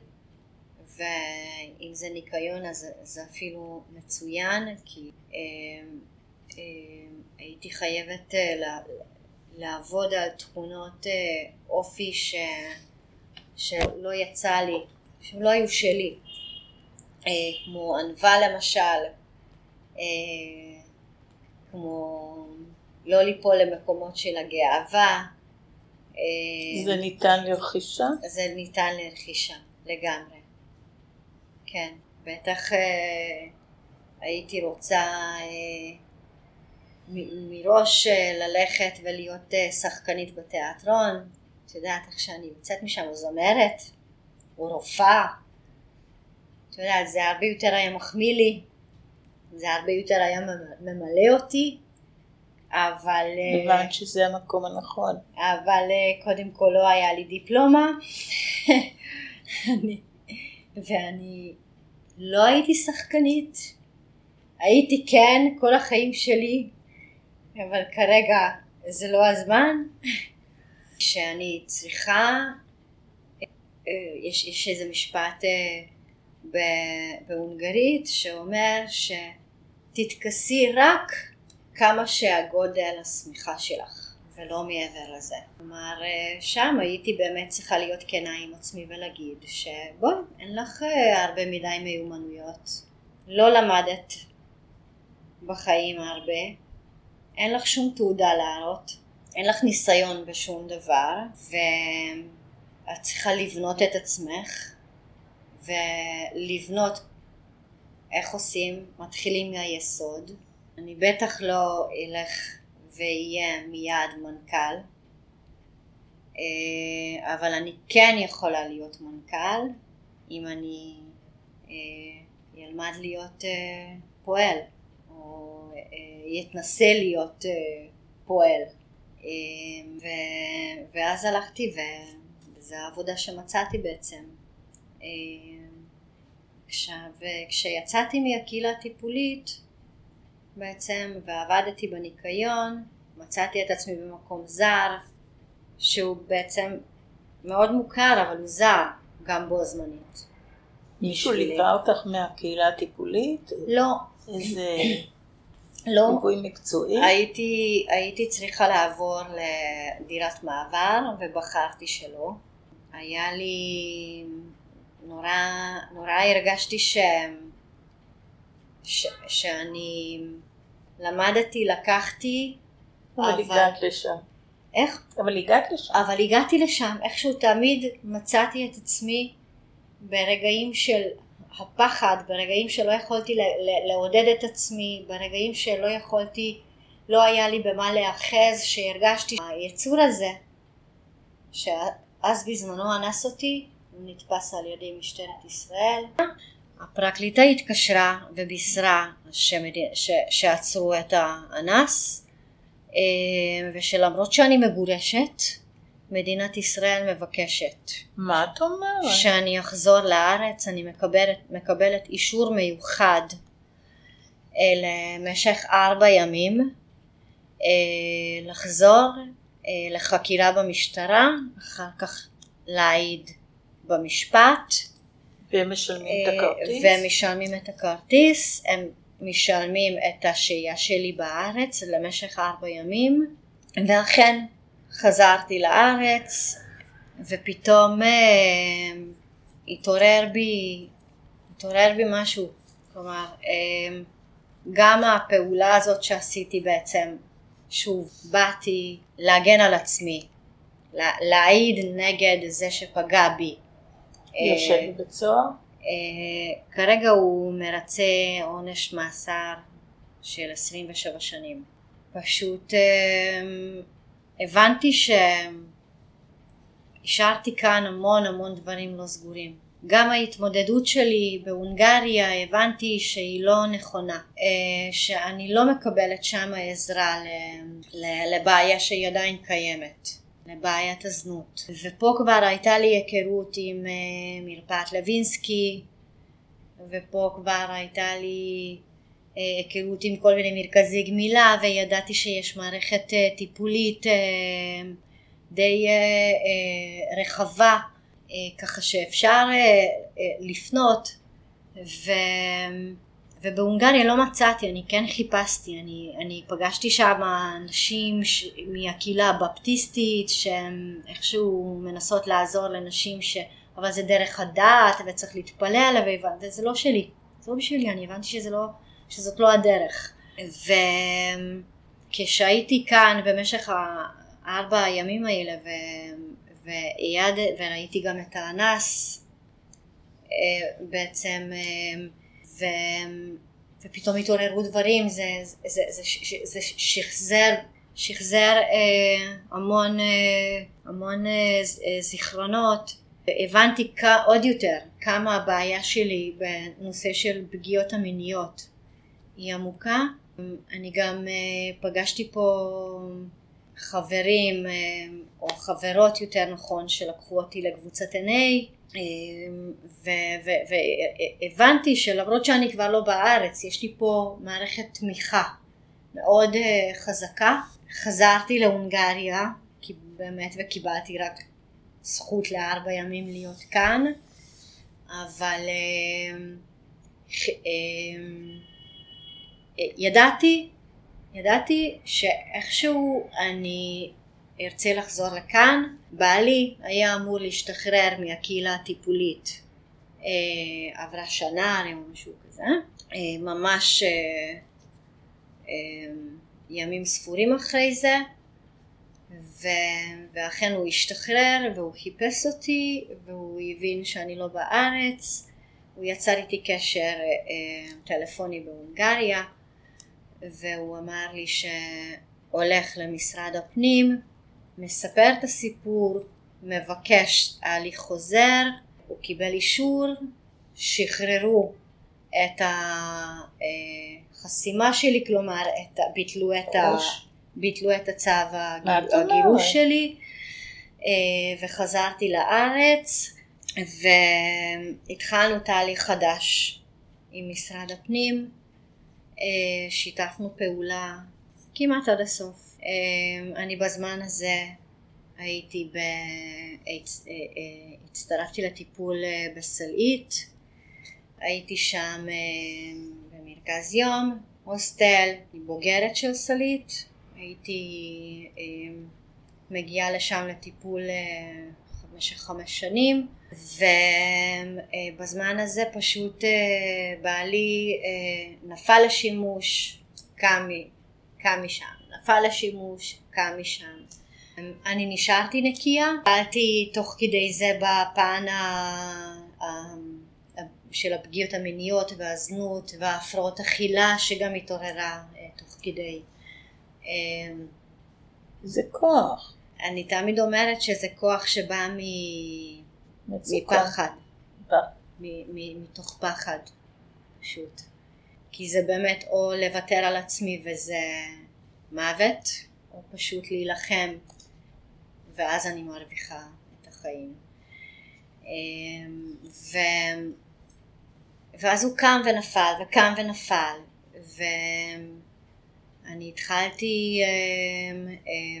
ואם זה ניקיון אז זה אפילו מצוין כי אה, אה, הייתי חייבת אה, לעבוד על תכונות אופי ש, שלא יצא לי, שלא היו שלי, כמו ענווה למשל, כמו לא ליפול למקומות של הגאווה. זה ניתן לרכישה? זה ניתן לרכישה, לגמרי. כן, בטח אה, הייתי רוצה אה, מראש ללכת ולהיות שחקנית בתיאטרון. את יודעת איך שאני יוצאת משם או זמרת, או רופאה. את יודעת, זה הרבה יותר היה מחמיא לי, זה הרבה יותר היה ממלא אותי. אבל... אה, הבנת שזה המקום הנכון. אבל אה, קודם כל לא היה לי דיפלומה. ואני לא הייתי שחקנית. הייתי כן כל החיים שלי, אבל כרגע זה לא הזמן. שאני צריכה, אה, יש, יש איזה משפט בהונגרית שאומר שתתכסי רק כמה שהגודל השמיכה שלך ולא מעבר לזה. כלומר שם הייתי באמת צריכה להיות כנה עם עצמי ולהגיד שבואי אין לך אה, הרבה מדי מיומנויות. לא למדת בחיים הרבה. אין לך שום תעודה להראות. אין לך ניסיון בשום דבר. ואת צריכה לבנות את עצמך. ולבנות איך עושים מתחילים מהיסוד. אני בטח לא אלך ואהיה מיד מנכ"ל, אה, אבל אני כן יכולה להיות מנכ"ל אם אני אלמד אה, להיות אה, פועל, או יתנסה להיות פועל. ואז הלכתי וזו העבודה שמצאתי בעצם. עכשיו, כשיצאתי מהקהילה הטיפולית בעצם ועבדתי בניקיון, מצאתי את עצמי במקום זר שהוא בעצם מאוד מוכר אבל הוא זר גם בו זמנית. מישהו ליווה אותך מהקהילה הטיפולית? לא. איזה לא. ליווי מקצועי? הייתי, הייתי צריכה לעבור לדירת מעבר ובחרתי שלא. היה לי נורא, נורא הרגשתי ש... ש... שאני למדתי, לקחתי. אבל, אבל הגעת לשם. איך? אבל הגעת לשם. אבל הגעתי לשם, איכשהו תמיד מצאתי את עצמי ברגעים של הפחד, ברגעים שלא יכולתי לעודד את עצמי, ברגעים שלא יכולתי, לא היה לי במה להאחז, שהרגשתי היצור הזה, שאז בזמנו אנס אותי, הוא נתפס על ידי משטרת ישראל. הפרקליטה התקשרה ובישרה שמד... ש... שעצרו את האנס אה, ושלמרות שאני מגורשת מדינת ישראל מבקשת מה את אומרת? שאני אחזור לארץ אני מקבלת, מקבלת אישור מיוחד אה, למשך ארבע ימים אה, לחזור לחקירה במשטרה אחר כך להעיד במשפט והם משלמים את אה, הכרטיס? והם משלמים את הכרטיס, הם משלמים את השהייה שלי בארץ למשך ארבע ימים, ואכן חזרתי לארץ, ופתאום אה, התעורר בי, התעורר בי משהו, כלומר אה, גם הפעולה הזאת שעשיתי בעצם, שוב, באתי להגן על עצמי, להעיד נגד זה שפגע בי, יושב אה, בבית סוהר? אה, כרגע הוא מרצה עונש מאסר של 27 שנים. פשוט אה, הבנתי שהשארתי כאן המון המון דברים לא סגורים. גם ההתמודדות שלי בהונגריה הבנתי שהיא לא נכונה, שאני לא מקבלת שם עזרה לבעיה שהיא עדיין קיימת. לבעיית הזנות. ופה כבר הייתה לי היכרות עם uh, מרפאת לוינסקי, ופה כבר הייתה לי uh, היכרות עם כל מיני מרכזי גמילה וידעתי שיש מערכת טיפולית די רחבה ככה שאפשר לפנות ו... ובהונגריה לא מצאתי, אני כן חיפשתי, אני, אני פגשתי שם נשים ש... מהקהילה הבפטיסטית שהן איכשהו מנסות לעזור לנשים ש... אבל זה דרך הדת וצריך להתפלל והבנתי, זה לא שלי, זה לא בשבילי, אני הבנתי שזה לא, שזאת לא הדרך. וכשהייתי כאן במשך הארבע הימים האלה ו... ויד... וראיתי גם את האנס אה, בעצם אה, ו, ופתאום התעוררו דברים, זה, זה, זה, זה, זה שחזר, שחזר אה, המון, אה, המון אה, זיכרונות. הבנתי כ, עוד יותר כמה הבעיה שלי בנושא של פגיעות המיניות היא עמוקה. אני גם אה, פגשתי פה חברים אה, או חברות יותר נכון שלקחו אותי לקבוצת NA והבנתי שלמרות שאני כבר לא בארץ, יש לי פה מערכת תמיכה מאוד אה, חזקה. חזרתי להונגריה, כי באמת וקיבלתי רק זכות לארבע ימים להיות כאן, אבל אמ, אמ, ידעתי, ידעתי שאיכשהו אני ארצה לחזור לכאן. בעלי היה אמור להשתחרר מהקהילה הטיפולית. אה, עברה שנה או משהו כזה. אה, ממש אה, אה, ימים ספורים אחרי זה. ו... ואכן הוא השתחרר והוא חיפש אותי והוא הבין שאני לא בארץ. הוא יצר איתי קשר אה, טלפוני בהונגריה והוא אמר לי שהולך למשרד הפנים מספר את הסיפור, מבקש הליך חוזר, הוא קיבל אישור, שחררו את החסימה שלי, כלומר את, ביטלו, את ה, ביטלו את הצו הגירוש שלי אה, וחזרתי לארץ והתחלנו תהליך חדש עם משרד הפנים, אה, שיתפנו פעולה כמעט עד הסוף. אמ, אני בזמן הזה הייתי, ב... אה, אה, הצטרפתי לטיפול אה, בסלעית, הייתי שם במרכז יום, הוסטל, אני בוגרת של סלעית, הייתי מגיעה לשם לטיפול במשך חמש שנים. ובזמן הזה פשוט בעלי נפל לשימוש, קם, קם משם נפל לשימוש, קם משם. אני נשארתי נקייה, פעלתי תוך כדי זה בפן של הפגיעות המיניות והזנות והפרעות אכילה שגם התעוררה אה, תוך כדי. אה, זה כוח. אני תמיד אומרת שזה כוח שבא מ... מפחד. מתוך פחד, פשוט. כי זה באמת או לוותר על עצמי וזה מוות, או פשוט להילחם, ואז אני מרוויחה את החיים. אמ, ו... ואז הוא קם ונפל, וקם ונפל, ואני התחלתי,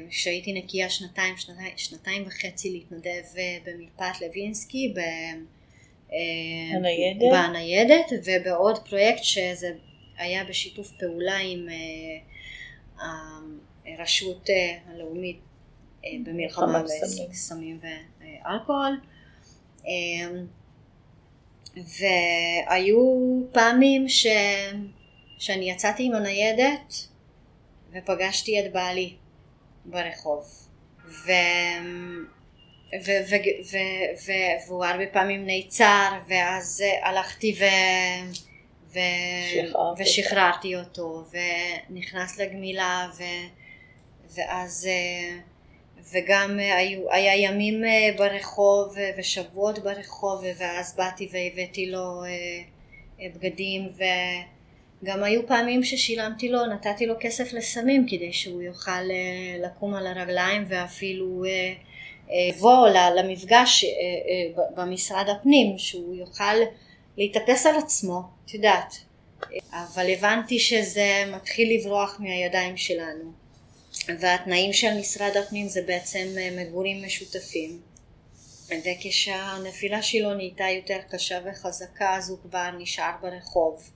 כשהייתי אמ, אמ, נקייה שנתיים, שנתיים, שנתיים וחצי להתנדב אה, במרפאת לוינסקי, ב... הניידת? בניידת ובעוד פרויקט שזה היה בשיתוף פעולה עם אה, הרשות אה, הלאומית אה, במלחמה בסמים. ואלכוהול. אמ, והיו פעמים ש... שאני יצאתי עם הניידת ופגשתי את בעלי ברחוב. ו... ו... ו... ו... ו... והוא הרבה פעמים נעצר ואז הלכתי ו... ו... ושחררתי אותו ונכנס לגמילה ו... ואז אה, וגם היו, היה ימים אה, ברחוב ושבועות ברחוב ואז באתי והבאתי לו אה, בגדים וגם היו פעמים ששילמתי לו, נתתי לו כסף לסמים כדי שהוא יוכל לקום על הרגליים ואפילו לבוא למפגש במשרד הפנים שהוא יוכל להתאפס על עצמו, את יודעת, אבל הבנתי שזה מתחיל לברוח מהידיים שלנו. והתנאים של משרד הפנים זה בעצם מגורים משותפים. וכשהנפילה שלו נהייתה יותר קשה וחזקה אז הוא כבר נשאר ברחוב.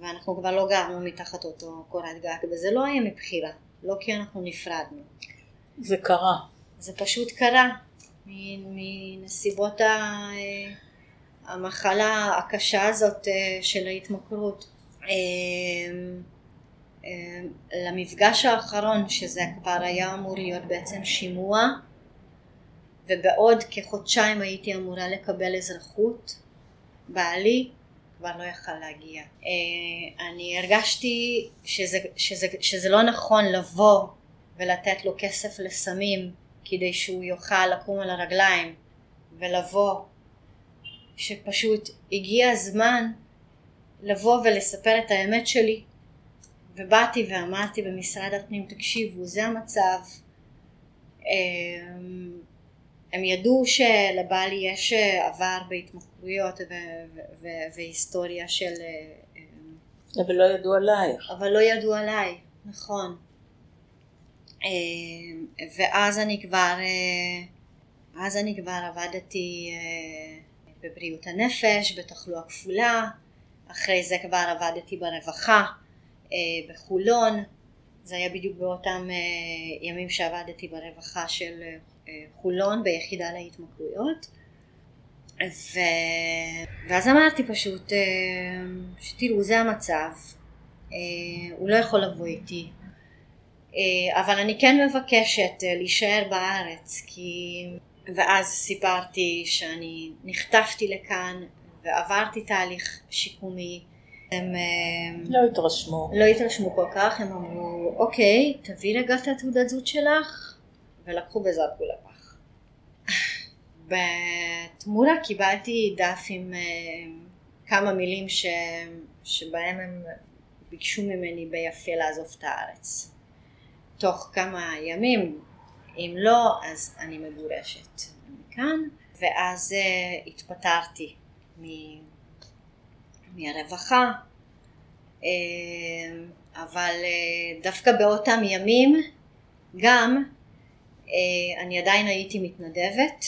ואנחנו כבר לא גרנו מתחת אותו קורת גג, וזה לא היה מבחירה, לא כי אנחנו נפרדנו. זה קרה. זה פשוט קרה, מנסיבות המחלה הקשה הזאת אה, של ההתמכרות. אה, אה, למפגש האחרון, שזה כבר היה אמור להיות בעצם שימוע, ובעוד כחודשיים הייתי אמורה לקבל אזרחות, בעלי כבר לא יכל להגיע. אני הרגשתי שזה, שזה, שזה לא נכון לבוא ולתת לו כסף לסמים כדי שהוא יוכל לקום על הרגליים ולבוא שפשוט הגיע הזמן לבוא ולספר את האמת שלי. ובאתי ואמרתי במשרד הפנים תקשיבו זה המצב. אמ, הם ידעו שלבעלי יש עבר בהתמכרויות והיסטוריה של אמ, אבל לא ידעו עלייך. אבל לא ידעו עליי נכון. אמ, ואז אני כבר אז אני כבר עבדתי בבריאות הנפש, בתחלואה כפולה, אחרי זה כבר עבדתי ברווחה אה, בחולון, זה היה בדיוק באותם אה, ימים שעבדתי ברווחה של אה, חולון ביחידה להתמכרויות. ו... ואז אמרתי פשוט שתראו זה המצב. הוא לא יכול לבוא איתי. אבל אני כן מבקשת להישאר בארץ כי ואז סיפרתי שאני נחטפתי לכאן ועברתי תהליך שיקומי. הם לא התרשמו. לא התרשמו כל כך, הם אמרו, אוקיי, תביא רגע את התעודת זהות שלך, ולקחו וזרקו לפח. בתמורה קיבלתי דף עם uh, כמה מילים ש... שבהם הם ביקשו ממני ביפה לעזוב את הארץ. תוך כמה ימים אם לא, אז אני מגורשת מכאן, ואז uh, התפטרתי מ... מהרווחה, uh, אבל uh, דווקא באותם ימים גם אני עדיין הייתי מתנדבת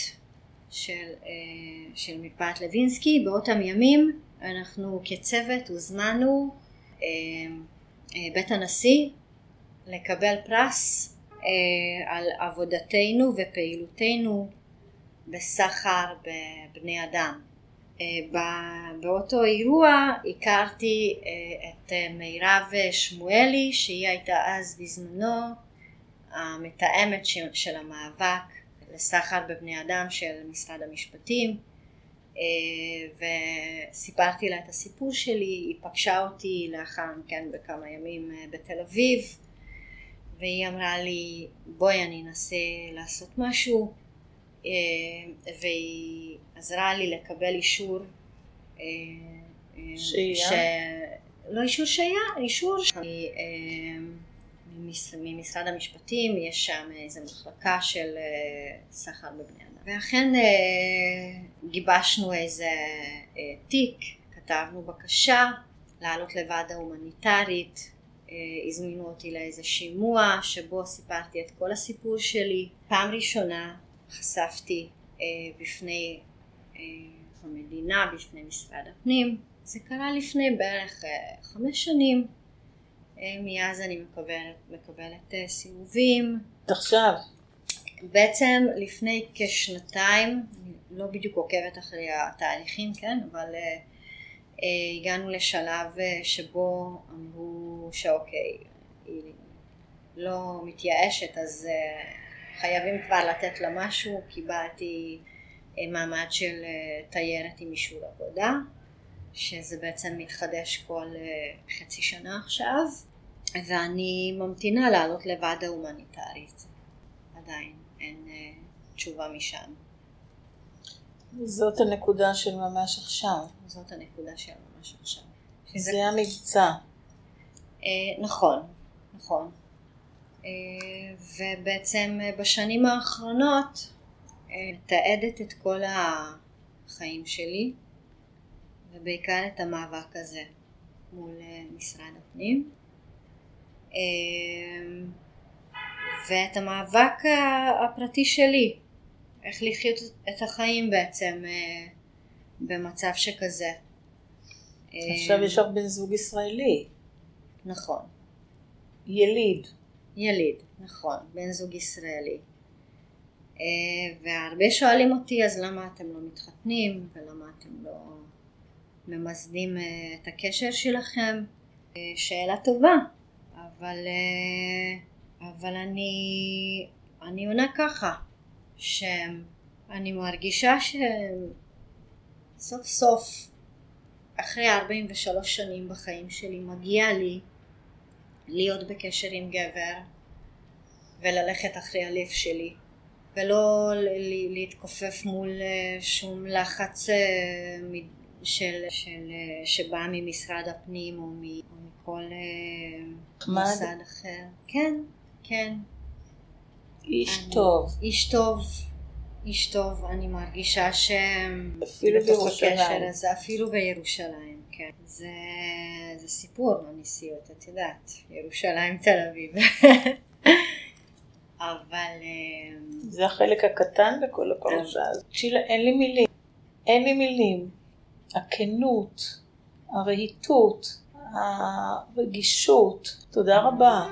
של, של מרפאת לוינסקי, באותם ימים אנחנו כצוות הוזמנו בית הנשיא לקבל פרס אה, על עבודתנו ופעילותנו בסחר בבני אדם. אה, באותו אירוע הכרתי אה, את מירב שמואלי שהיא הייתה אז בזמנו המתאמת של המאבק לסחר בבני אדם של משרד המשפטים וסיפרתי לה את הסיפור שלי, היא פגשה אותי לאחר מכן בכמה ימים בתל אביב והיא אמרה לי בואי אני אנסה לעשות משהו. אה, והיא עזרה לי לקבל אישור אה, שהייה? ש... לא אישור שהייה, אישור. ש... ממשרד המשפטים יש שם איזו מחלקה של אה, סחר בבני אדם. ואכן גיבשנו איזה תיק, כתבנו בקשה לעלות לוועדה הומניטרית אה, הזמינו אותי לאיזה שימוע שבו סיפרתי את כל הסיפור שלי. פעם ראשונה חשפתי אה, בפני אה, המדינה, בפני משרד הפנים. זה קרה לפני בערך חמש שנים. מאז אני מקבלת, מקבלת סיבובים. עכשיו? בעצם לפני כשנתיים, לא בדיוק עוקבת אחרי התהליכים, כן, אבל uh, הגענו לשלב שבו אמרו שאוקיי, היא לא מתייאשת אז uh, חייבים כבר לתת לה משהו, קיבלתי uh, מעמד של uh, תיירת עם אישור עבודה, שזה בעצם מתחדש כל חצי שנה עכשיו, ואני ממתינה לעלות לוועדה הומניטרית, עדיין אין תשובה משם. זאת הנקודה של ממש עכשיו. זאת הנקודה של ממש עכשיו. זה המבצע. אה, נכון, נכון. אה, ובעצם אה, בשנים האחרונות מתעדת את כל החיים שלי ובעיקר את המאבק הזה מול משרד הפנים. ואת המאבק הפרטי שלי, איך לחיות את החיים בעצם במצב שכזה. עכשיו יש לך בן זוג ישראלי. נכון. יליד. יליד, נכון, בן זוג ישראלי. אה, והרבה שואלים אותי אז למה אתם לא מתחתנים ולמה אתם לא ממסדים אה, את הקשר שלכם. אה, שאלה טובה, אבל, אבל אני, אני עונה ככה, שאני מרגישה שסוף סוף אחרי 43 שנים בחיים שלי מגיע לי להיות בקשר עם גבר וללכת אחרי הלב שלי ולא להתכופף מול אה, שום לחץ אה, של, של, אה, שבא ממשרד הפנים או מכל מוסד אחר. כן, כן. איש אני, טוב. איש טוב. איש טוב, אני מרגישה שהם אפילו בירושלים. הזה, אפילו בירושלים, כן. זה, זה סיפור בנסיעות, את יודעת, ירושלים תל אביב. אבל... אמ, זה החלק הקטן בכל הפרשה הזאת. שילה, אין לי מילים. אין לי מילים. הכנות, הרהיטות, הרגישות. תודה רבה.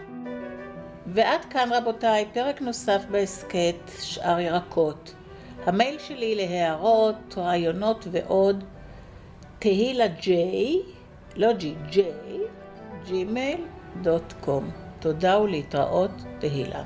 ועד כאן רבותיי, פרק נוסף בהסכת שאר ירקות. המייל שלי להערות, רעיונות ועוד, תהילה ג'יי, לא ג'י, ג'יי, ג'ימייל דוט קום. תודה ולהתראות, תהילה.